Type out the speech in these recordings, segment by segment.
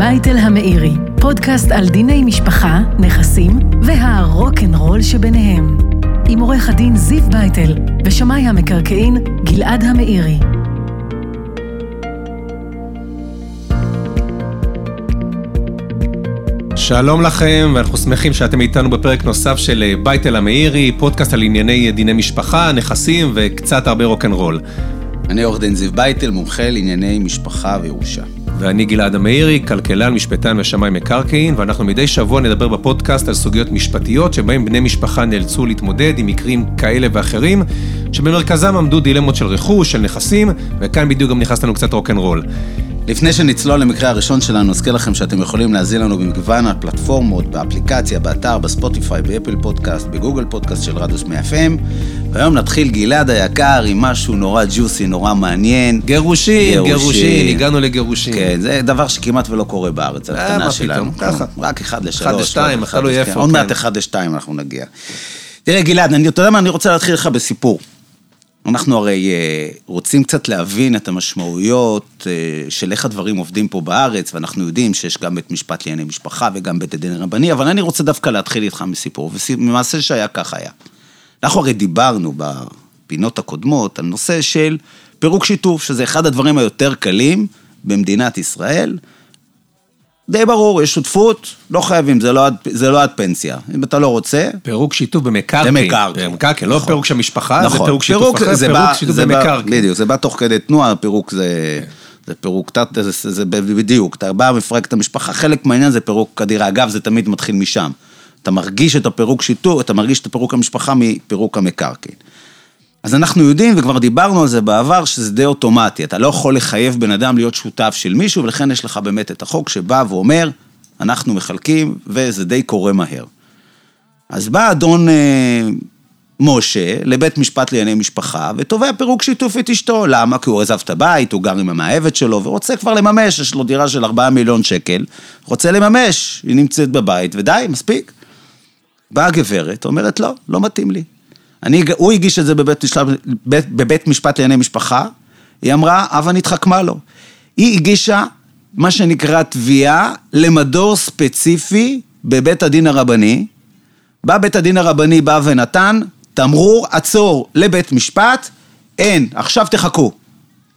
בייטל המאירי, פודקאסט על דיני משפחה, נכסים והרוקנרול שביניהם. עם עורך הדין זיו בייטל ושמאי המקרקעין גלעד המאירי. שלום לכם, ואנחנו שמחים שאתם איתנו בפרק נוסף של אה, בייטל המאירי, פודקאסט על ענייני דיני משפחה, נכסים וקצת הרבה רוקנרול. אני עורך דין זיו בייטל, מומחה לענייני משפחה וירושה. ואני גלעד המאירי, כלכלן, משפטן ושמאי מקרקעין, ואנחנו מדי שבוע נדבר בפודקאסט על סוגיות משפטיות שבהם בני משפחה נאלצו להתמודד עם מקרים כאלה ואחרים, שבמרכזם עמדו דילמות של רכוש, של נכסים, וכאן בדיוק גם נכנס לנו קצת רוקנרול. לפני שנצלול למקרה הראשון שלנו, אזכיר לכם שאתם יכולים להזין לנו במגוון הפלטפורמות, באפליקציה, באתר, בספוטיפיי, באפל פודקאסט, בגוגל פודקאסט של רדיוס 100 FM. והיום נתחיל גלעד היקר עם משהו נורא ג'וסי, נורא מעניין. גירושין, גירושין, הגענו לגירושין. כן, זה דבר שכמעט ולא קורה בארץ, אה, הקטנה שלנו. פתאום, ככה. רק אחד לשלוש. אחד לשתיים, אחד תלוי לש- איפה, כן, עוד כן. מעט אחד לשתיים אנחנו נגיע. תראה, גלעד, אתה יודע מה, אני רוצה להתחיל לך בסיפור. אנחנו הרי אה, רוצים קצת להבין את המשמעויות אה, של איך הדברים עובדים פה בארץ, ואנחנו יודעים שיש גם בית משפט לענייני משפחה וגם בית הדין הרבני, אבל אני רוצה דווקא להתחיל איתך מסיפור, ומעשה שהיה כך היה. אנחנו הרי דיברנו בפינות הקודמות על נושא של פירוק שיתוף, שזה אחד הדברים היותר קלים במדינת ישראל. די ברור, יש שותפות, לא חייבים, זה לא עד, זה לא עד פנסיה. אם אתה לא רוצה, פירוק שיתוף במקרקעין. במקרקעין. במקרקעין, לא נכון. פירוק של משפחה, זה נכון. פירוק שיתוף אחר, זה פירוק בא- שיתוף זה במקרקעין. בדיוק, זה בא תוך כדי תנועה, פירוק זה... זה פירוק, תת, זה, זה, זה בדיוק, אתה בא, מפרק את המשפחה, חלק מהעניין זה פירוק הדירה. אגב, זה תמיד מתחיל משם. אתה מרגיש את הפירוק שיטור, אתה מרגיש את הפירוק המשפחה מפירוק המקרקעין. אז אנחנו יודעים, וכבר דיברנו על זה בעבר, שזה די אוטומטי. אתה לא יכול לחייב בן אדם להיות שותף של מישהו, ולכן יש לך באמת את החוק שבא ואומר, אנחנו מחלקים, וזה די קורה מהר. אז בא אדון אה, משה לבית משפט לענייני משפחה, ותובע פירוק שיתוף את אשתו. למה? כי הוא עזב את הבית, הוא גר עם המאהבת שלו, ורוצה כבר לממש, יש לו דירה של 4 מיליון שקל, רוצה לממש, היא נמצאת בבית, ודי, מספיק. באה הגברת, אומרת, לא, לא מתאים לי. אני, הוא הגיש את זה בבית, משפט- בית, בבית משפט לענייני משפחה, היא אמרה, הבה נתחכמה לו. היא הגישה מה שנקרא תביעה למדור ספציפי בבית הדין הרבני. בא בית הדין הרבני, בא ונתן תמרור עצור לבית משפט, אין, עכשיו תחכו.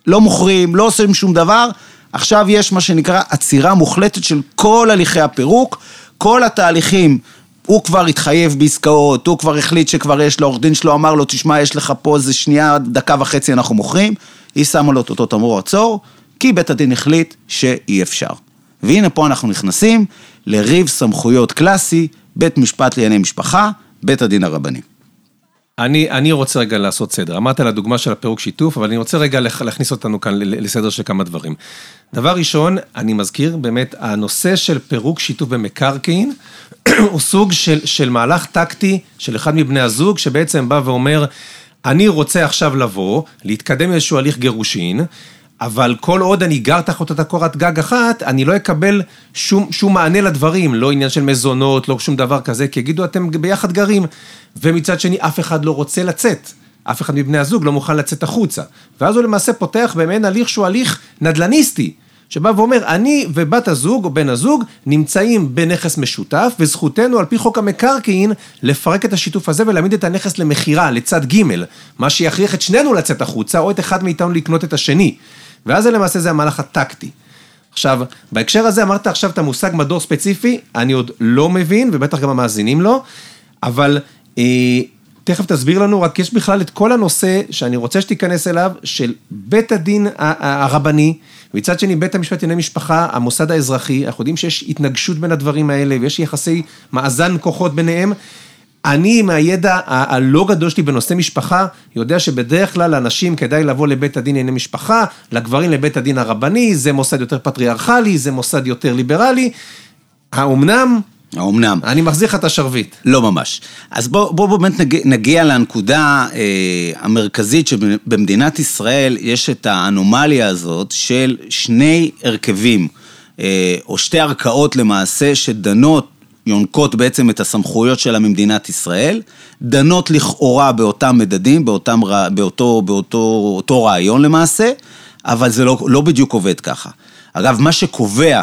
לא מוכרים, לא עושים שום דבר, עכשיו יש מה שנקרא עצירה מוחלטת של כל הליכי הפירוק, כל התהליכים, הוא כבר התחייב בעסקאות, הוא כבר החליט שכבר יש לו, עורך דין שלו אמר לו, תשמע, יש לך פה איזה שנייה, דקה וחצי אנחנו מוכרים, היא שמה לו את אותו תמרור עצור, כי בית הדין החליט שאי אפשר. והנה פה אנחנו נכנסים לריב סמכויות קלאסי, בית משפט לענייני משפחה, בית הדין הרבני. אני, אני רוצה רגע לעשות סדר. אמרת על הדוגמה של הפירוק שיתוף, אבל אני רוצה רגע להכניס אותנו כאן לסדר של כמה דברים. דבר ראשון, אני מזכיר באמת, הנושא של פירוק שיתוף במקרקעין, הוא סוג של, של מהלך טקטי של אחד מבני הזוג, שבעצם בא ואומר, אני רוצה עכשיו לבוא, להתקדם איזשהו הליך גירושין, אבל כל עוד אני גר תחת אותה קורת גג אחת, אני לא אקבל שום, שום מענה לדברים, לא עניין של מזונות, לא שום דבר כזה, כי יגידו, אתם ביחד גרים. ומצד שני, אף אחד לא רוצה לצאת. אף אחד מבני הזוג לא מוכן לצאת החוצה. ואז הוא למעשה פותח במעין הליך שהוא הליך נדל"ניסטי, שבא ואומר, אני ובת הזוג או בן הזוג נמצאים בנכס משותף, וזכותנו על פי חוק המקרקעין לפרק את השיתוף הזה ולהעמיד את הנכס למכירה, לצד ג', מה שיכריח את שנינו לצאת החוצה, או את אחד מאיתנו לקנות את השני. ואז זה למעשה זה המהלך הטקטי. עכשיו, בהקשר הזה אמרת עכשיו את המושג מדור ספציפי, אני עוד לא מבין, ובטח גם המאזינים לא, אבל אה, תכף תסביר לנו, רק יש בכלל את כל הנושא שאני רוצה שתיכנס אליו, של בית הדין הרבני, מצד שני בית המשפט לענייני משפחה, המוסד האזרחי, אנחנו יודעים שיש התנגשות בין הדברים האלה, ויש יחסי מאזן כוחות ביניהם. אני, מהידע ה- הלא גדול שלי בנושא משפחה, יודע שבדרך כלל לאנשים כדאי לבוא לבית הדין לענייני משפחה, לגברים לבית הדין הרבני, זה מוסד יותר פטריארכלי, זה מוסד יותר ליברלי. האומנם? האומנם? אני מחזיר לך את השרביט. לא ממש. אז בואו בוא באמת נגיע, נגיע לנקודה אה, המרכזית שבמדינת ישראל יש את האנומליה הזאת של שני הרכבים, אה, או שתי ערכאות למעשה, שדנות, יונקות בעצם את הסמכויות שלה ממדינת ישראל, דנות לכאורה באותם מדדים, באותם, באותו, באותו אותו רעיון למעשה, אבל זה לא, לא בדיוק עובד ככה. אגב, מה שקובע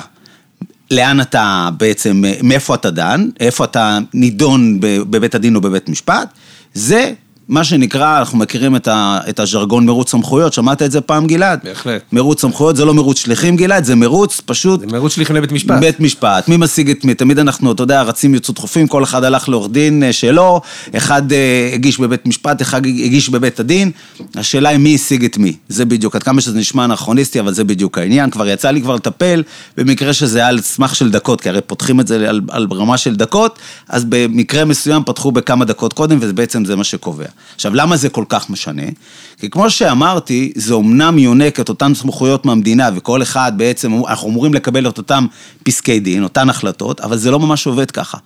לאן אתה בעצם, מאיפה אתה דן, איפה אתה נידון בבית הדין או בבית משפט, זה מה שנקרא, אנחנו מכירים את, ה, את הז'רגון מרוץ סמכויות, שמעת את זה פעם גלעד? בהחלט. מרוץ סמכויות זה לא מרוץ שליחים גלעד, זה מרוץ פשוט... זה מרוץ שליחים לבית משפט. בית משפט, מי משיג את מי? תמיד אנחנו, אתה יודע, רצים יוצאו דחופים, כל אחד הלך לעורך דין אה, שלו, אחד אה, הגיש בבית משפט, אחד הגיש בבית הדין, השאלה היא מי השיג את מי. זה בדיוק, עד כמה שזה נשמע אנכרוניסטי, אבל זה בדיוק העניין. כבר יצא לי כבר לטפל במקרה שזה היה על סמך של דקות, כי הרי פותחים את זה על, על רמה של דקות, אז במקרה מסוים פתחו בכמה דקות קודם, ובעצם זה מה שקובע. עכשיו, למה זה כל כך משנה? כי כמו שאמרתי, זה אומנם יונק את אותן סמכויות מהמדינה, וכל אחד בעצם, אנחנו אמורים לקבל את אותם פסקי דין, אותן החלטות, אבל זה לא ממש עובד ככה.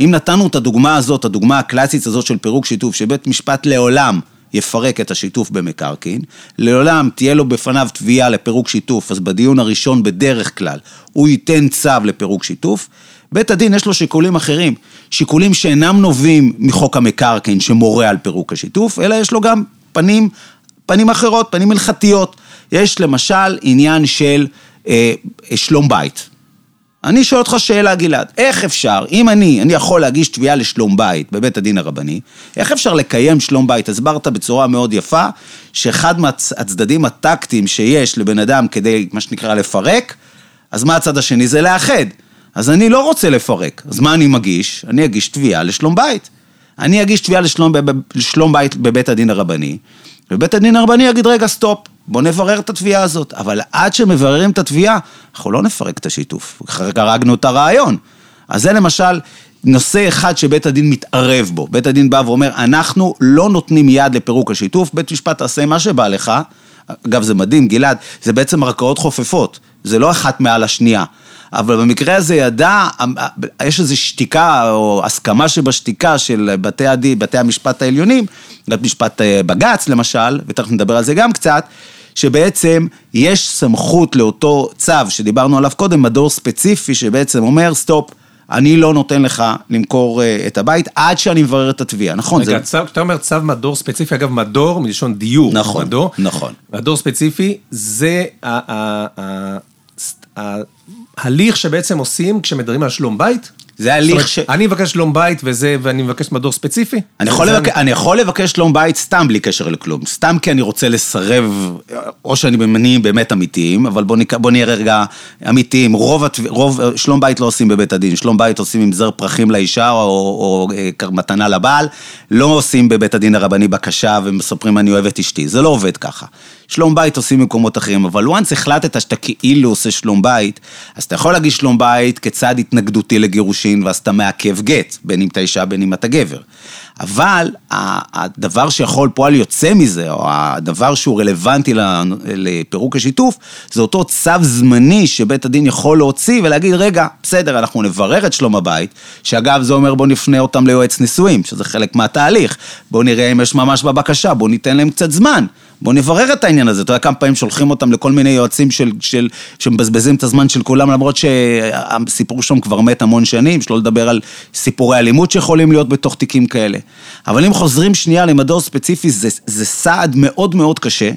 אם נתנו את הדוגמה הזאת, הדוגמה הקלאסית הזאת של פירוק שיתוף, שבית משפט לעולם יפרק את השיתוף במקרקעין, לעולם תהיה לו בפניו תביעה לפירוק שיתוף, אז בדיון הראשון בדרך כלל הוא ייתן צו לפירוק שיתוף, בית הדין יש לו שיקולים אחרים, שיקולים שאינם נובעים מחוק המקרקעין שמורה על פירוק השיתוף, אלא יש לו גם פנים, פנים אחרות, פנים הלכתיות. יש למשל עניין של אה, שלום בית. אני שואל אותך שאלה, גלעד, איך אפשר, אם אני, אני יכול להגיש תביעה לשלום בית בבית הדין הרבני, איך אפשר לקיים שלום בית? הסברת בצורה מאוד יפה, שאחד מהצדדים הטקטיים שיש לבן אדם כדי, מה שנקרא, לפרק, אז מה הצד השני? זה לאחד. אז אני לא רוצה לפרק. אז מה אני מגיש? אני אגיש תביעה לשלום בית. אני אגיש תביעה לשלום, לשלום בית בבית הדין הרבני, ובית הדין הרבני יגיד, רגע, סטופ, בוא נברר את התביעה הזאת. אבל עד שמבררים את התביעה, אנחנו לא נפרק את השיתוף. הרגנו את הרעיון. אז זה למשל נושא אחד שבית הדין מתערב בו. בית הדין בא ואומר, אנחנו לא נותנים יד לפירוק השיתוף, בית משפט תעשה מה שבא לך. אגב, זה מדהים, גלעד, זה בעצם ערכאות חופפות. זה לא אחת מעל השנייה. אבל במקרה הזה ידע, יש איזו שתיקה או הסכמה שבשתיקה של בתי הדין, בתי המשפט העליונים, בית משפט אה, בג"ץ למשל, ותכף נדבר על זה גם קצת, שבעצם יש סמכות לאותו צו שדיברנו עליו קודם, מדור ספציפי שבעצם אומר סטופ. אני לא נותן לך למכור אה, את הבית עד שאני מברר את התביעה, נכון? רגע, זה... כשאתה אומר צו מדור ספציפי, אגב, מדור מלשון דיור, נכון, מדור, נכון. מדור ספציפי, זה ההליך שבעצם עושים כשמדברים על שלום בית? זה הליך ש... אני מבקש שלום בית וזה, ואני מבקש מדור ספציפי? אני יכול, לבק... אני... אני יכול לבקש שלום בית סתם בלי קשר לכלום. סתם כי אני רוצה לסרב, או שאני במניעים באמת אמיתיים, אבל בוא, נק... בוא נהיה רגע אמיתיים. רוב, הת... רוב שלום בית לא עושים בבית הדין. שלום בית עושים עם זר פרחים לאישה או, או, או מתנה לבעל. לא עושים בבית הדין הרבני בקשה ומספרים אני אוהב את אשתי. זה לא עובד ככה. שלום בית עושים במקומות אחרים, אבל once החלטת שאתה כאילו עושה שלום בית, אז אתה יכול להגיש שלום בית כצעד התנגדותי לגירושין, ואז אתה מעכב גט, בין אם אתה אישה, בין אם אתה גבר. אבל הדבר שיכול פועל יוצא מזה, או הדבר שהוא רלוונטי לפירוק השיתוף, זה אותו צו זמני שבית הדין יכול להוציא ולהגיד, רגע, בסדר, אנחנו נברר את שלום הבית, שאגב, זה אומר בוא נפנה אותם ליועץ נישואים, שזה חלק מהתהליך. בוא נראה אם יש ממש בבקשה, בוא ניתן להם קצת זמן. בוא נברר את העניין הזה. אתה יודע כמה פעמים שולחים אותם לכל מיני יועצים של, של, שמבזבזים את הזמן של כולם, למרות שהסיפור שם כבר מת המון שנים, שלא לדבר על סיפורי אלימות שיכולים להיות בתוך תיקים כאלה. אבל אם חוזרים שנייה למדור ספציפי, זה, זה סעד מאוד מאוד קשה,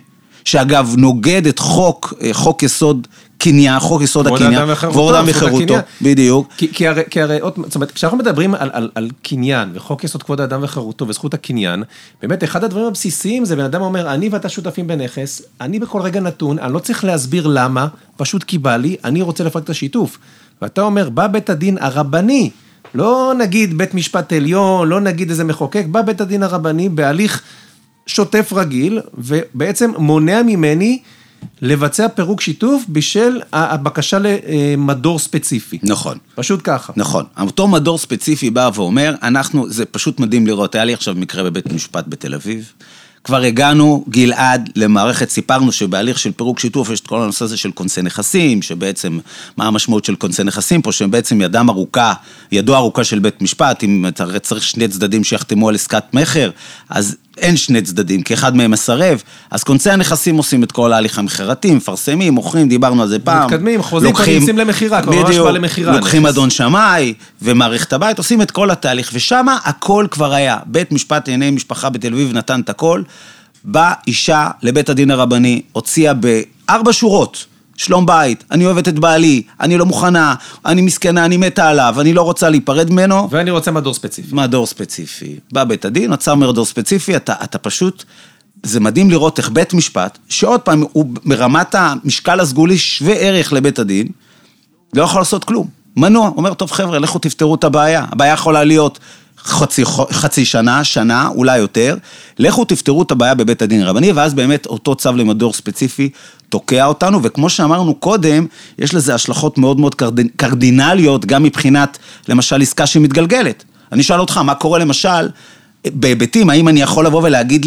שאגב נוגד את חוק, אה, חוק יסוד קניין, חוק יסוד הקניין, כבוד האדם וחירותו, בדיוק. כי, כי הרי, כי הרי, זאת אומרת, כשאנחנו מדברים על, על, על קניין וחוק יסוד כבוד האדם וחירותו וזכות הקניין, באמת אחד הדברים הבסיסיים זה בן אדם אומר, אני ואתה שותפים בנכס, אני בכל רגע נתון, אני לא צריך להסביר למה, פשוט כי בא לי, אני רוצה לפרק את השיתוף. ואתה אומר, בא בית הדין הרבני, לא נגיד בית משפט עליון, לא נגיד איזה מחוקק, בא בית הדין הרבני בהליך שוטף רגיל, ובעצם מונע ממני לבצע פירוק שיתוף בשל הבקשה למדור ספציפי. נכון. פשוט ככה. נכון. אותו מדור ספציפי בא ואומר, אנחנו, זה פשוט מדהים לראות, היה לי עכשיו מקרה בבית משפט בתל אביב. כבר הגענו, גלעד, למערכת, סיפרנו שבהליך של פירוק שיתוף יש את כל הנושא הזה של כונסי נכסים, שבעצם, מה המשמעות של כונסי נכסים פה, שהם בעצם ידם ארוכה, ידו ארוכה של בית משפט, אם אתה צריך שני צדדים שיחתמו על עסקת מכר, אז אין שני צדדים, כי אחד מהם מסרב, אז כונסי הנכסים עושים את כל ההליך המכירתי, מפרסמים, מוכרים, דיברנו על זה פעם. מתקדמים, חוזים כבר נמצאים למכירה, כבר ממש בא למכירה. לוקחים אדון שמאי ומערכת הבית, עושים את כל התהליך, ושם הכל כבר היה. בית משפט לענייני משפחה בתל אביב נתן את הכל. באה אישה לבית הדין הרבני, הוציאה בארבע שורות. שלום בית, אני אוהבת את בעלי, אני לא מוכנה, אני מסכנה, אני מתה עליו, אני לא רוצה להיפרד ממנו. ואני רוצה מדור ספציפי. מדור ספציפי. בא בית הדין, עצר מדור ספציפי, אתה, אתה פשוט... זה מדהים לראות איך בית משפט, שעוד פעם, הוא ברמת המשקל הסגולי שווה ערך לבית הדין, לא יכול לעשות כלום. מנוע, אומר, טוב חבר'ה, לכו תפתרו את הבעיה. הבעיה יכולה להיות חצי, חצי שנה, שנה, אולי יותר, לכו תפתרו את הבעיה בבית הדין הרבני, ואז באמת אותו צו למדור ספציפי תוקע אותנו, וכמו שאמרנו קודם, יש לזה השלכות מאוד מאוד קרדינליות, גם מבחינת, למשל, עסקה שמתגלגלת. אני אשאל אותך, מה קורה למשל, בהיבטים, האם אני יכול לבוא ולהגיד,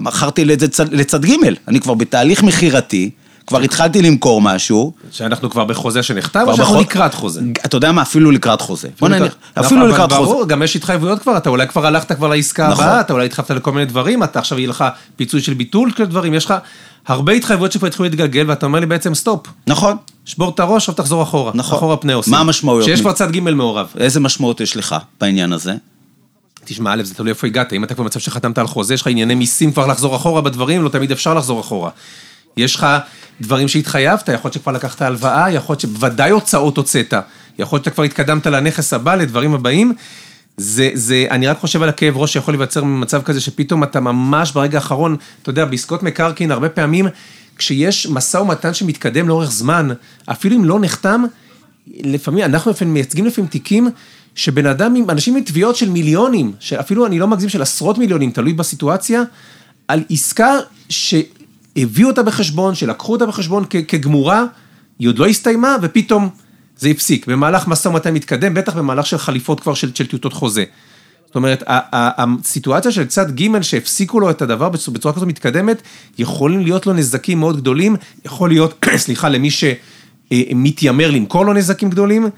מכרתי לצד ג', אני כבר בתהליך מכירתי, כבר התחלתי למכור משהו. שאנחנו כבר בחוזה שנחתם, או שאנחנו לקראת חוזה? אתה יודע מה, אפילו לקראת חוזה. בוא נניח, אפילו לקראת חוזה. ברור, גם יש התחייבויות כבר, אתה אולי כבר הלכת כבר לעסקה נכון. הבאה, אתה אולי התחייבת לכל מיני דברים, אתה עכשיו יהיה לך פיצוי של ביטול של דברים, יש לך הרבה התחייבויות שכבר התחילו להתגלגל, ואתה אומר לי בעצם סטופ. נכון. שבור את הראש, עכשיו תחזור אחורה. נכון. אחורה פני עושים. מה המשמעויות? שיש כבר צד ג' מעורב. איזה משמעות יש לך בעניין הזה? תשמע, א', זה תלוי איפה הגעת, אם אתה כבר במצב שחתמת על חוזה, יש לך ענייני מיסים כבר לחזור אחורה בדברים, לא תמיד אפשר לחזור אחורה. יש לך דברים שהתחייבת, יכול להיות שכבר לקחת הלוואה, יכול להיות שבוודאי הוצאות הוצאת, יכול להיות שכבר התקדמת לנכס הבא, לדברים הבאים. זה, זה, אני רק חושב על הכאב ראש שיכול להיווצר ממצב כזה שפתאום אתה ממש ברגע האחרון, אתה יודע, בעסקות מקרקעין, הרבה פעמים, כשיש משא ומתן שמתקדם לאורך זמן, אפילו אם לא נחתם, לפעמים, אנחנו לפעמים מייצגים לפעמים תיקים שבן אדם, אנשים עם תביעות של מיליונים, שאפילו אני לא מגזים של עשרות מיליונים, תלוי בסיטואציה, על עסקה ש... הביאו אותה בחשבון, שלקחו אותה בחשבון כגמורה, היא עוד לא הסתיימה, ופתאום זה הפסיק. במהלך משא ומתן מתקדם, בטח במהלך של חליפות כבר של, של טיוטות חוזה. זאת אומרת, הסיטואציה של צד ג' שהפסיקו לו את הדבר בצורה כזו מתקדמת, יכולים להיות לו נזקים מאוד גדולים, יכול להיות, סליחה, למי שמתיימר למכור לו נזקים גדולים.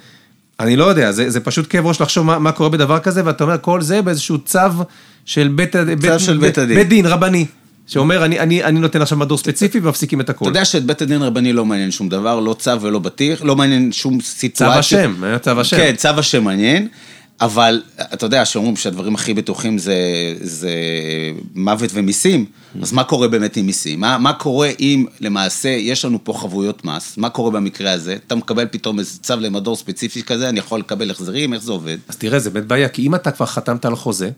אני לא יודע, זה, זה פשוט כאב ראש לחשוב מה, מה קורה בדבר כזה, ואתה אומר, כל זה באיזשהו צו של בית, צו בית, של בית, בית הדין. בית דין, רבני. שאומר, אני, אני, אני נותן עכשיו מדור ספציפי ומפסיקים את הכול. אתה יודע שאת בית הדין רבני לא מעניין שום דבר, לא צו ולא בטיח, לא מעניין שום סיטואציה. צו השם, היה צו השם. כן, צו השם מעניין, אבל אתה יודע שאומרים שהדברים הכי בטוחים זה, זה מוות ומיסים, אז מה קורה באמת עם מיסים? מה, מה קורה אם למעשה יש לנו פה חבויות מס, מה קורה במקרה הזה? אתה מקבל פתאום איזה צו למדור ספציפי כזה, אני יכול לקבל החזרים, איך זה עובד? אז תראה, זה באמת בעיה, כי אם אתה כבר חתמת על חוזה,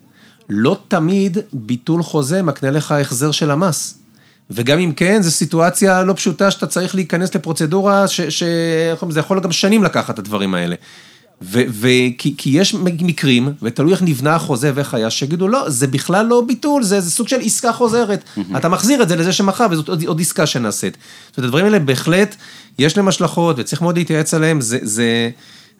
לא תמיד ביטול חוזה מקנה לך החזר של המס. וגם אם כן, זו סיטואציה לא פשוטה שאתה צריך להיכנס לפרוצדורה, שזה יכול גם שנים לקחת את הדברים האלה. וכי יש מקרים, ותלוי איך נבנה החוזה ואיך היה, שיגידו, לא, זה בכלל לא ביטול, זה, זה סוג של עסקה חוזרת. Mm-hmm. אתה מחזיר את זה לזה שמכר, וזאת עוד, עוד עסקה שנעשית. זאת אומרת, הדברים האלה בהחלט, יש להם השלכות, וצריך מאוד להתייעץ עליהם, זה, זה,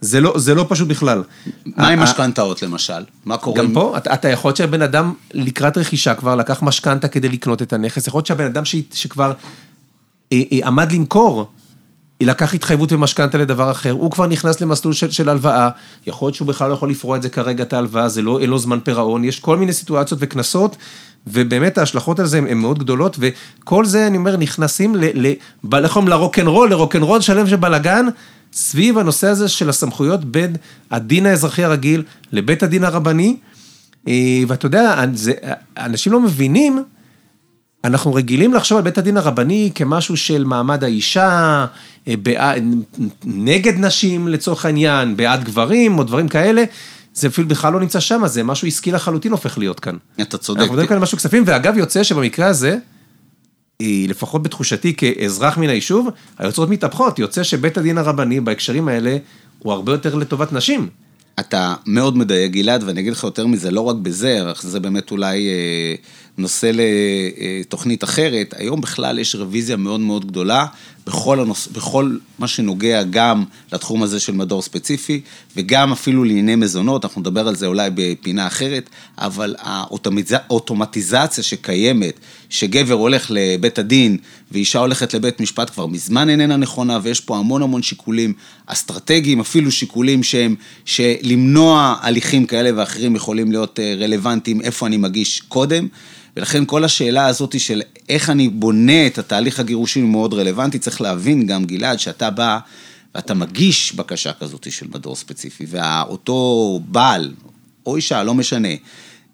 זה לא, זה לא פשוט בכלל. מה עם משכנתאות למשל? מה קורה? גם פה, אתה, אתה יכול להיות שהבן אדם לקראת רכישה כבר לקח משכנתה כדי לקנות את הנכס, יכול להיות שהבן אדם ש, שכבר אה, אה, עמד למכור, לקח התחייבות ומשכנתה לדבר אחר, הוא כבר נכנס למסלול של, של הלוואה, יכול להיות שהוא בכלל לא יכול לפרוע את זה כרגע, את ההלוואה, זה לא, אין לו זמן פירעון, יש כל מיני סיטואציות וקנסות, ובאמת ההשלכות על זה הן מאוד גדולות, וכל זה, אני אומר, נכנסים ל... ל, ל לרוקנרול, לרוקנרול שלם של בלאגן, סביב הנושא הזה של הסמכויות בין הדין האזרחי הרגיל לבית הדין הרבני, אה, ואתה יודע, זה, אנשים לא מבינים, אנחנו רגילים לחשוב על בית הדין הרבני כמשהו של מעמד האישה, אה, בעד, נגד נשים לצורך העניין, בעד גברים או דברים כאלה. זה אפילו בכלל לא נמצא שם, זה משהו עסקי לחלוטין הופך להיות כאן. אתה צודק. אנחנו מדברים כאן על משהו כספים, ואגב יוצא שבמקרה הזה, לפחות בתחושתי כאזרח מן היישוב, היוצרות מתהפכות, יוצא שבית הדין הרבני בהקשרים האלה הוא הרבה יותר לטובת נשים. אתה מאוד מדייק, גלעד, ואני אגיד לך יותר מזה, לא רק בזה, אך זה באמת אולי אה, נושא לתוכנית אחרת, היום בכלל יש רוויזיה מאוד מאוד גדולה בכל, הנוס... בכל מה שנוגע גם לתחום הזה של מדור ספציפי, וגם אפילו לענייני מזונות, אנחנו נדבר על זה אולי בפינה אחרת, אבל האוטומטיזציה שקיימת, שגבר הולך לבית הדין ואישה הולכת לבית משפט כבר מזמן איננה נכונה, ויש פה המון המון שיקולים אסטרטגיים, אפילו שיקולים שהם, שלמנוע הליכים כאלה ואחרים יכולים להיות אה, רלוונטיים, איפה אני מגיש קודם. ולכן כל השאלה הזאת של איך אני בונה את התהליך הגירושי היא מאוד רלוונטי, צריך להבין גם, גלעד, שאתה בא ואתה מגיש בקשה כזאת של מדור ספציפי, ואותו בעל, או אישה, לא משנה,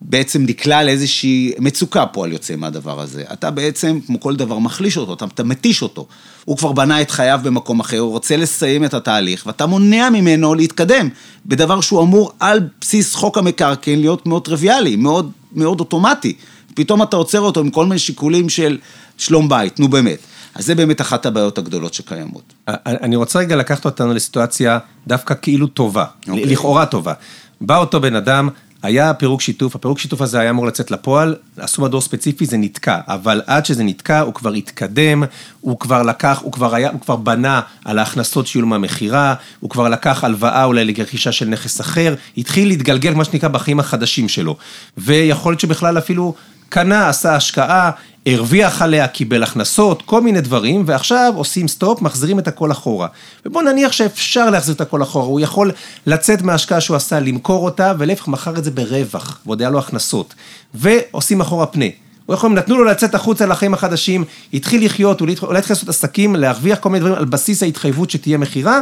בעצם נקלע לאיזושהי מצוקה פועל יוצא מהדבר הזה. אתה בעצם, כמו כל דבר, מחליש אותו, אתה, אתה מתיש אותו. הוא כבר בנה את חייו במקום אחר, הוא רוצה לסיים את התהליך, ואתה מונע ממנו להתקדם בדבר שהוא אמור על בסיס חוק המקרקעין להיות מאוד טריוויאלי, מאוד, מאוד אוטומטי. פתאום אתה עוצר אותו עם כל מיני שיקולים של שלום בית, נו באמת. אז זה באמת אחת הבעיות הגדולות שקיימות. אני רוצה רגע לקחת אותנו לסיטואציה דווקא כאילו טובה, okay. אוקיי. לכאורה טובה. בא אותו בן אדם, היה פירוק שיתוף, הפירוק שיתוף הזה היה אמור לצאת לפועל, עשו מדור ספציפי, זה נתקע, אבל עד שזה נתקע, הוא כבר התקדם, הוא כבר לקח, הוא כבר היה, הוא כבר בנה על ההכנסות שיהיו לו מהמכירה, הוא כבר לקח הלוואה אולי לרכישה של נכס אחר, התחיל להתגלגל, מה שנקרא, בחיים החדשים שלו. ויכול להיות שבכלל אפילו קנה, עשה השקעה, הרוויח עליה, קיבל הכנסות, כל מיני דברים, ועכשיו עושים סטופ, מחזירים את הכל אחורה. ובוא נניח שאפשר להחזיר את הכל אחורה, הוא יכול לצאת מההשקעה שהוא עשה, למכור אותה, ולהפך מכר את זה ברווח, ועוד היה לו הכנסות. ועושים אחורה פנה. הוא יכול, נתנו לו לצאת החוצה לחיים החדשים, התחיל לחיות, אולי התחיל לעשות עסקים, להרוויח כל מיני דברים על בסיס ההתחייבות שתהיה מכירה,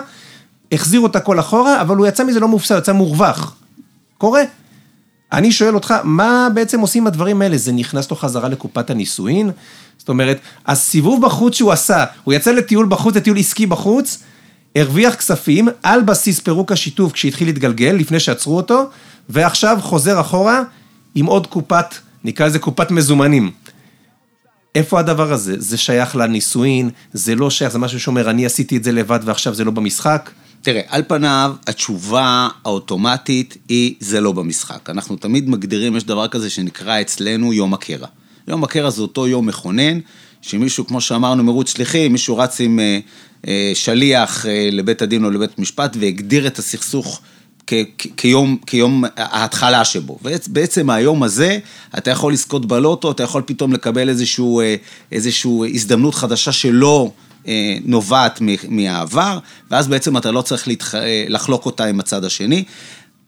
החזירו את הכל אחורה, אבל הוא יצא מזה לא מופסד, יצא מורווח. קורה. אני שואל אותך, מה בעצם עושים הדברים האלה? זה נכנס לו חזרה לקופת הנישואין? זאת אומרת, הסיבוב בחוץ שהוא עשה, הוא יצא לטיול בחוץ, לטיול עסקי בחוץ, הרוויח כספים על בסיס פירוק השיתוף כשהתחיל להתגלגל, לפני שעצרו אותו, ועכשיו חוזר אחורה עם עוד קופת, נקרא לזה קופת מזומנים. איפה הדבר הזה? זה שייך לנישואין, זה לא שייך, זה משהו שאומר, אני עשיתי את זה לבד ועכשיו זה לא במשחק? תראה, על פניו, התשובה האוטומטית היא, זה לא במשחק. אנחנו תמיד מגדירים, יש דבר כזה שנקרא אצלנו יום הקרע. יום הקרע זה אותו יום מכונן, שמישהו, כמו שאמרנו, מרוץ שליחים, מישהו רץ עם אה, אה, שליח אה, לבית הדין או לבית משפט והגדיר את הסכסוך כיום, כיום ההתחלה שבו. ובעצם היום הזה, אתה יכול לזכות בלוטו, אתה יכול פתאום לקבל איזשהו, אה, איזשהו הזדמנות חדשה שלא... אה, נובעת מהעבר, ואז בעצם אתה לא צריך להתח... אה, לחלוק אותה עם הצד השני.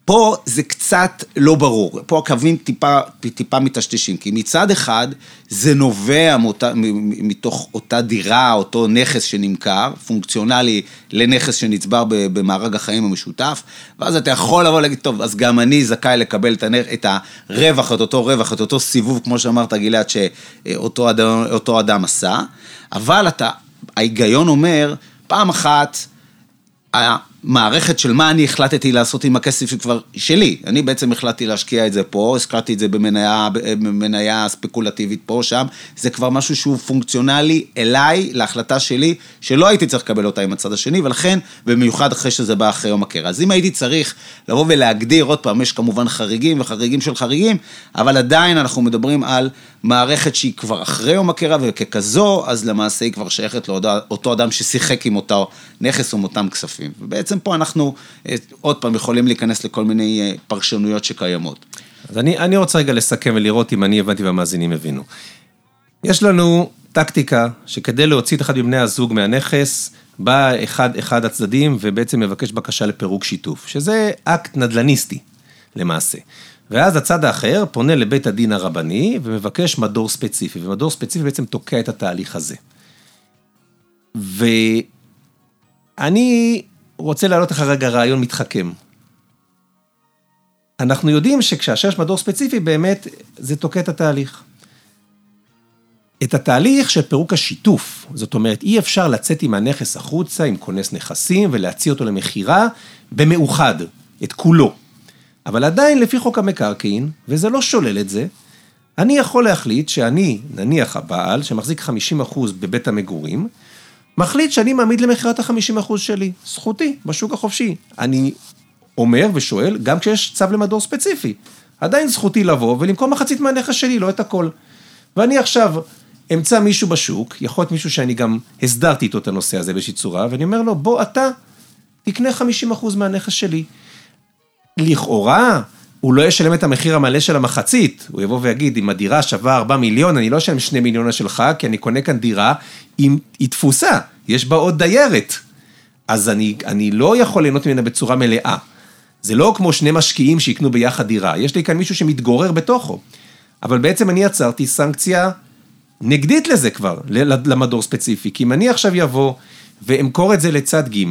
פה זה קצת לא ברור, פה הקווים טיפה, טיפה מטשטשים, כי מצד אחד זה נובע מאותה, מתוך אותה דירה, אותו נכס שנמכר, פונקציונלי לנכס שנצבר במארג החיים המשותף, ואז אתה יכול לבוא ולהגיד, טוב, אז גם אני זכאי לקבל את, הנכ... את הרווח, את אותו רווח, את אותו סיבוב, כמו שאמרת גלעד, שאותו אדם, אדם עשה, אבל אתה ההיגיון אומר, פעם אחת, המערכת של מה אני החלטתי לעשות עם הכסף שכבר שלי. אני בעצם החלטתי להשקיע את זה פה, השקעתי את זה במניה, במניה ספקולטיבית פה, שם. זה כבר משהו שהוא פונקציונלי אליי, להחלטה שלי, שלא הייתי צריך לקבל אותה עם הצד השני, ולכן, במיוחד אחרי שזה בא אחרי יום הקרע. אז אם הייתי צריך לבוא ולהגדיר, עוד פעם, יש כמובן חריגים וחריגים של חריגים, אבל עדיין אנחנו מדברים על מערכת שהיא כבר אחרי יום הקרע, וככזו, אז למעשה היא כבר שייכת לאותו אדם ששיחק עם אותו נכס או עם אותם כספים. ובעצם פה אנחנו, אה, עוד פעם, יכולים להיכנס לכל מיני אה, פרשנויות שקיימות. אז אני, אני רוצה רגע לסכם ולראות אם אני הבנתי והמאזינים הבינו. יש לנו טקטיקה שכדי להוציא את אחד מבני הזוג מהנכס, בא אחד, אחד הצדדים ובעצם מבקש בקשה לפירוק שיתוף, שזה אקט נדל"ניסטי למעשה. ואז הצד האחר פונה לבית הדין הרבני ומבקש מדור ספציפי, ומדור ספציפי בעצם תוקע את התהליך הזה. ואני רוצה להעלות לך רגע רעיון מתחכם. אנחנו יודעים שכאשר יש מדור ספציפי, באמת זה תוקע את התהליך. את התהליך של פירוק השיתוף, זאת אומרת, אי אפשר לצאת עם הנכס החוצה, עם כונס נכסים, ולהציע אותו למכירה במאוחד, את כולו. אבל עדיין, לפי חוק המקרקעין, וזה לא שולל את זה, אני יכול להחליט שאני, נניח הבעל, שמחזיק 50% בבית המגורים, מחליט שאני מעמיד למכירת ה-50% שלי, זכותי, בשוק החופשי. אני אומר ושואל, גם כשיש צו למדור ספציפי, עדיין זכותי לבוא ולמכור מחצית מהנכס שלי, לא את הכל. ואני עכשיו אמצא מישהו בשוק, יכול להיות מישהו שאני גם הסדרתי איתו את הנושא הזה באיזושהי צורה, ואני אומר לו, בוא אתה תקנה 50% מהנכס שלי. לכאורה, הוא לא ישלם את המחיר המלא של המחצית, הוא יבוא ויגיד, אם הדירה שווה 4 מיליון, אני לא אשלם 2 מיליון שלך, כי אני קונה כאן דירה, עם, היא תפוסה, יש בה עוד דיירת. אז אני, אני לא יכול ליהנות ממנה בצורה מלאה. זה לא כמו שני משקיעים שיקנו ביחד דירה, יש לי כאן מישהו שמתגורר בתוכו. אבל בעצם אני יצרתי סנקציה נגדית לזה כבר, למדור ספציפי. כי אם אני עכשיו יבוא ואמכור את זה לצד ג',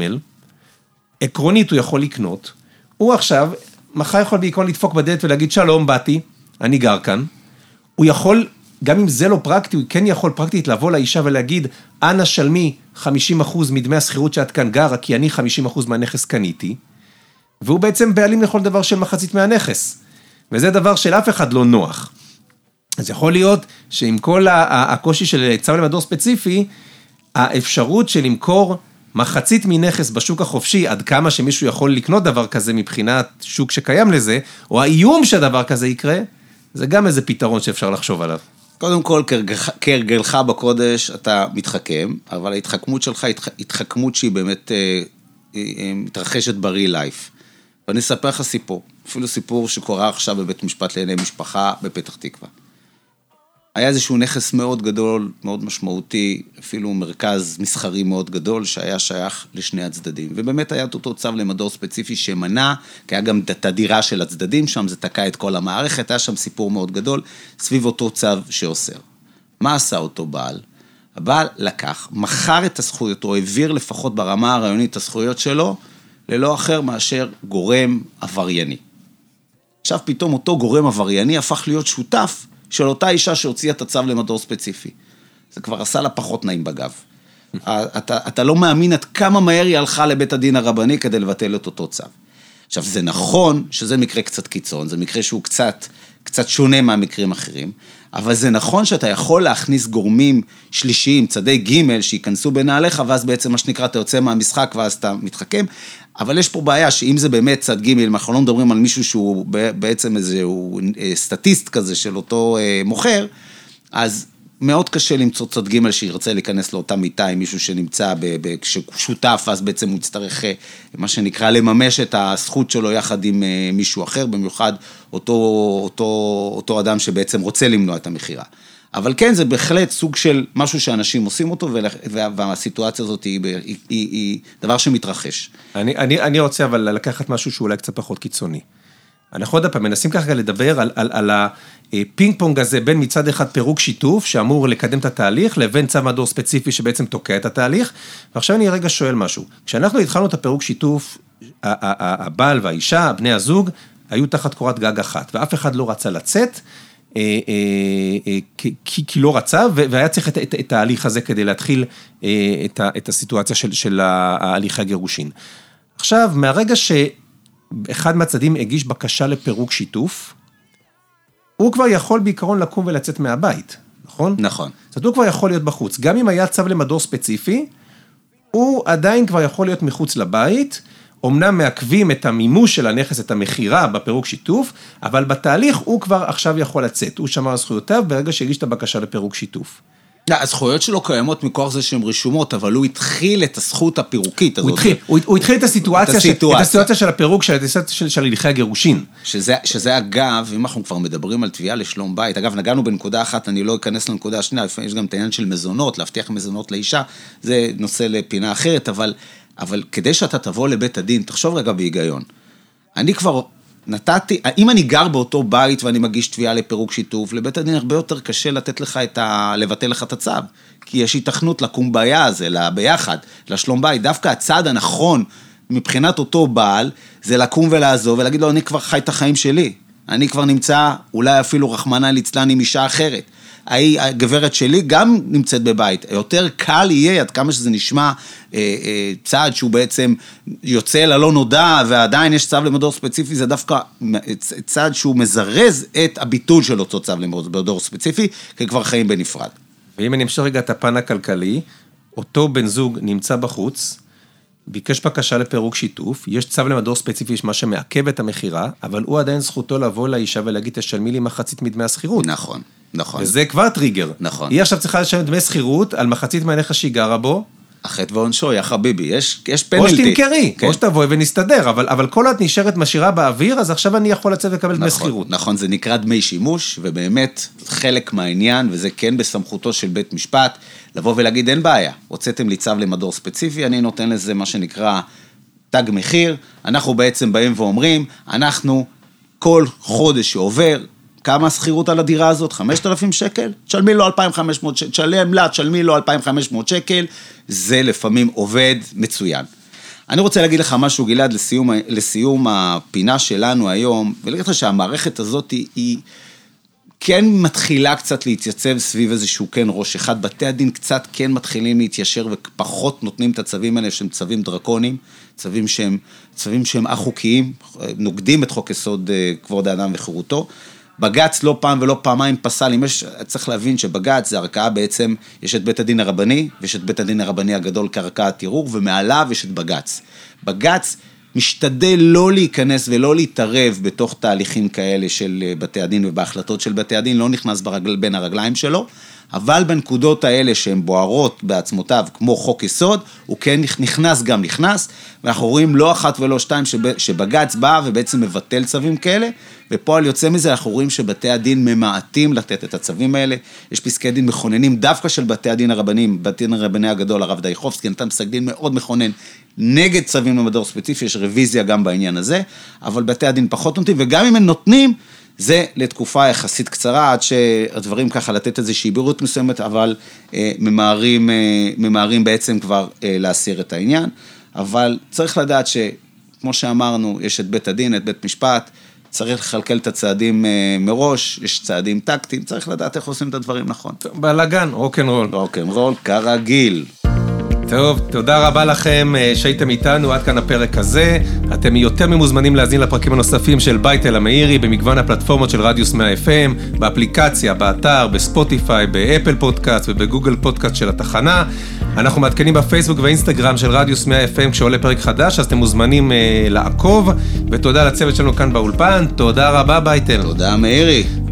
עקרונית הוא יכול לקנות, הוא עכשיו, מחר יכול בעיקרון לדפוק בדלת ולהגיד שלום, באתי, אני גר כאן. הוא יכול, גם אם זה לא פרקטי, הוא כן יכול פרקטית לבוא לאישה ולהגיד, אנא שלמי 50% מדמי השכירות שאת כאן גרה, כי אני 50% מהנכס קניתי. והוא בעצם בעלים לכל דבר של מחצית מהנכס. וזה דבר של אף אחד לא נוח. אז יכול להיות שעם כל הקושי של צו למדור ספציפי, האפשרות של למכור מחצית מנכס בשוק החופשי, עד כמה שמישהו יכול לקנות דבר כזה מבחינת שוק שקיים לזה, או האיום שהדבר כזה יקרה, זה גם איזה פתרון שאפשר לחשוב עליו. קודם כל, כהרגלך בקודש אתה מתחכם, אבל ההתחכמות שלך היא התחכמות שהיא באמת אה, אה, מתרחשת ב-real life. ואני אספר לך סיפור, אפילו סיפור שקורה עכשיו בבית משפט לענייני משפחה בפתח תקווה. היה איזשהו נכס מאוד גדול, מאוד משמעותי, אפילו מרכז מסחרי מאוד גדול, שהיה שייך לשני הצדדים. ובאמת היה את אותו צו למדור ספציפי שמנע, כי היה גם את הדירה של הצדדים שם, זה תקע את כל המערכת, היה שם סיפור מאוד גדול, סביב אותו צו שאוסר. מה עשה אותו בעל? הבעל לקח, מכר את הזכויות, או העביר לפחות ברמה הרעיונית את הזכויות שלו, ללא אחר מאשר גורם עברייני. עכשיו פתאום אותו גורם עברייני הפך להיות שותף של אותה אישה שהוציאה את הצו למדור ספציפי. זה כבר עשה לה פחות נעים בגב. אתה, אתה לא מאמין עד כמה מהר היא הלכה לבית הדין הרבני כדי לבטל את אותו צו. עכשיו, זה נכון שזה מקרה קצת קיצון, זה מקרה שהוא קצת, קצת שונה מהמקרים האחרים, אבל זה נכון שאתה יכול להכניס גורמים שלישיים, צדי ג', שייכנסו בנעליך, ואז בעצם מה שנקרא, אתה יוצא מהמשחק ואז אתה מתחכם, אבל יש פה בעיה שאם זה באמת צד ג', אנחנו לא מדברים על מישהו שהוא בעצם איזשהו אה, סטטיסט כזה של אותו אה, מוכר, אז מאוד קשה למצוא צד ג' שירצה להיכנס לאותה מיטה עם מישהו שנמצא, כשהוא שותף, אז בעצם הוא יצטרך, אה, מה שנקרא, לממש את הזכות שלו יחד עם מישהו אחר, במיוחד אותו, אותו, אותו אדם שבעצם רוצה למנוע את המכירה. אבל כן, זה בהחלט סוג של משהו שאנשים עושים אותו, והסיטואציה הזאת היא, היא, היא, היא דבר שמתרחש. אני, אני, אני רוצה אבל לקחת משהו שהוא אולי קצת פחות קיצוני. אנחנו עוד פעם מנסים ככה לדבר על, על, על הפינג פונג הזה בין מצד אחד פירוק שיתוף שאמור לקדם את התהליך, לבין צו מדור ספציפי שבעצם תוקע את התהליך. ועכשיו אני רגע שואל משהו. כשאנחנו התחלנו את הפירוק שיתוף, הבעל והאישה, בני הזוג, היו תחת קורת גג אחת, ואף אחד לא רצה לצאת. אה, אה, אה, כי, לא רצה, והיה צריך את, ההליך הזה כדי להתחיל את, הסיטואציה של, של ההליכי הגירושין. עכשיו, מהרגע שאחד מהצדדים הגיש בקשה לפירוק שיתוף, הוא כבר יכול בעיקרון לקום ולצאת מהבית, נכון? נכון. זאת אומרת, הוא כבר יכול להיות בחוץ. גם אם היה צו למדור ספציפי, הוא עדיין כבר יכול להיות מחוץ לבית, אמנם מעכבים את המימוש של הנכס, את המכירה בפירוק שיתוף, אבל בתהליך הוא כבר עכשיו יכול לצאת. הוא שמר על זכויותיו ברגע שהגיש את הבקשה לפירוק שיתוף. לא, הזכויות שלו קיימות מכוח זה שהן רשומות, אבל הוא התחיל את הזכות הפירוקית הזאת. הוא התחיל, הוא, הוא התחיל את הסיטואציה, את הסיטואציה. את הסיטואציה של הפירוק, של, של, של הליכי הגירושין. שזה, שזה אגב, אם אנחנו כבר מדברים על תביעה לשלום בית, אגב, נגענו בנקודה אחת, אני לא אכנס לנקודה השנייה, לפעמים יש גם את העניין של מזונות, להבטיח מזונות לאישה, זה נושא לפינה אחרת, אבל אבל כדי שאתה תבוא לבית הדין, תחשוב רגע בהיגיון. אני כבר נתתי, אם אני גר באותו בית ואני מגיש תביעה לפירוק שיתוף, לבית הדין הרבה יותר קשה לתת לך את ה... לבטל לך את הצו. כי יש היתכנות לקום בעיה הזה, ביחד, לשלום בית. דווקא הצעד הנכון מבחינת אותו בעל, זה לקום ולעזוב ולהגיד לו, אני כבר חי את החיים שלי. אני כבר נמצא, אולי אפילו רחמנא ליצלן עם אישה אחרת. ההיא, הגברת שלי גם נמצאת בבית. יותר קל יהיה, עד כמה שזה נשמע, אה, אה, צעד שהוא בעצם יוצא ללא נודע, ועדיין יש צו למדור ספציפי, זה דווקא צעד שהוא מזרז את הביטול של אותו צו למדור ספציפי, כי כבר חיים בנפרד. ואם אני אמשוך רגע את הפן הכלכלי, אותו בן זוג נמצא בחוץ, ביקש בקשה לפירוק שיתוף, יש צו למדור ספציפי, יש מה שמעכב את המכירה, אבל הוא עדיין זכותו לבוא לאישה ולהגיד, תשלמי לי מחצית מדמי השכירות. נכון. נכון. וזה כבר טריגר. נכון. היא עכשיו צריכה לשלם דמי שכירות על מחצית מהנכס שהיא גרה בו, החטא ועונשו, יא חביבי, יש, יש או פנלטי. שתמכרי, כן. או שתבואי ונסתדר, אבל, אבל כל את נשארת משאירה באוויר, אז עכשיו אני יכול לצאת ולקבל דמי נכון, שכירות. נכון, זה נקרא דמי שימוש, ובאמת חלק מהעניין, וזה כן בסמכותו של בית משפט, לבוא ולהגיד אין בעיה, הוצאתם לי צו למדור ספציפי, אני נותן לזה מה שנקרא תג מחיר, אנחנו בעצם באים ואומרים, אנחנו כל חודש שעובר, כמה השכירות על הדירה הזאת? 5,000 שקל? תשלמי לו 2,500 שקל, תשלם לה, תשלמי לו 2,500 שקל, זה לפעמים עובד מצוין. אני רוצה להגיד לך משהו, גלעד, לסיום, לסיום הפינה שלנו היום, ולהגיד לך שהמערכת הזאת היא, היא כן מתחילה קצת להתייצב סביב איזשהו כן ראש אחד. בתי הדין קצת כן מתחילים להתיישר ופחות נותנים את הצווים האלה שהם צווים דרקוניים, צווים שהם, צווים שהם א-חוקיים, נוגדים את חוק יסוד אה, כבוד האדם וחירותו. בג"ץ לא פעם ולא פעמיים פסל, אם יש, צריך להבין שבג"ץ זה ערכאה בעצם, יש את בית הדין הרבני, ויש את בית הדין הרבני הגדול כערכאת ערעור, ומעליו יש את בג"ץ. בג"ץ משתדל לא להיכנס ולא להתערב בתוך תהליכים כאלה של אה, בתי הדין ובהחלטות של בתי הדין, לא נכנס ברגל, בין הרגליים שלו, אבל בנקודות האלה שהן בוערות בעצמותיו, כמו חוק יסוד, הוא כן נכנס גם נכנס, ואנחנו רואים לא אחת ולא שתיים שב, שבג"ץ בא ובעצם מבטל צווים כאלה, ופועל יוצא מזה אנחנו רואים שבתי הדין ממעטים לתת את הצווים האלה, יש פסקי דין מכוננים דווקא של בתי הדין הרבניים, בתי הדין הרבני הגדול, הרב דייחובסקי, נתן פסק דין מאוד מכונן נגד צווים למדור ספציפי, יש רוויזיה גם בעניין הזה, אבל בתי הדין פחות נותנים, וגם אם הם נותנים, זה לתקופה יחסית קצרה, עד שהדברים ככה לתת איזושהי בהירות מסוימת, אבל אה, ממהרים, אה, ממהרים בעצם כבר אה, להסיר את העניין. אבל צריך לדעת שכמו שאמרנו, יש את בית הדין, את בית משפט, צריך לכלכל את הצעדים אה, מראש, יש צעדים טקטיים, צריך לדעת איך עושים את הדברים נכון. בלאגן, רוקנרול. רוקנרול כרגיל. טוב, תודה רבה לכם אה, שהייתם איתנו עד כאן הפרק הזה. אתם יותר ממוזמנים להאזין לפרקים הנוספים של בייטל המאירי במגוון הפלטפורמות של רדיוס 100 FM, באפליקציה, באתר, בספוטיפיי, באפל פודקאסט ובגוגל פודקאסט של התחנה. אנחנו מעדכנים בפייסבוק ואינסטגרם של רדיוס 100 FM כשעולה פרק חדש, אז אתם מוזמנים אה, לעקוב. ותודה לצוות שלנו כאן באולפן, תודה רבה בייטל. תודה מאירי.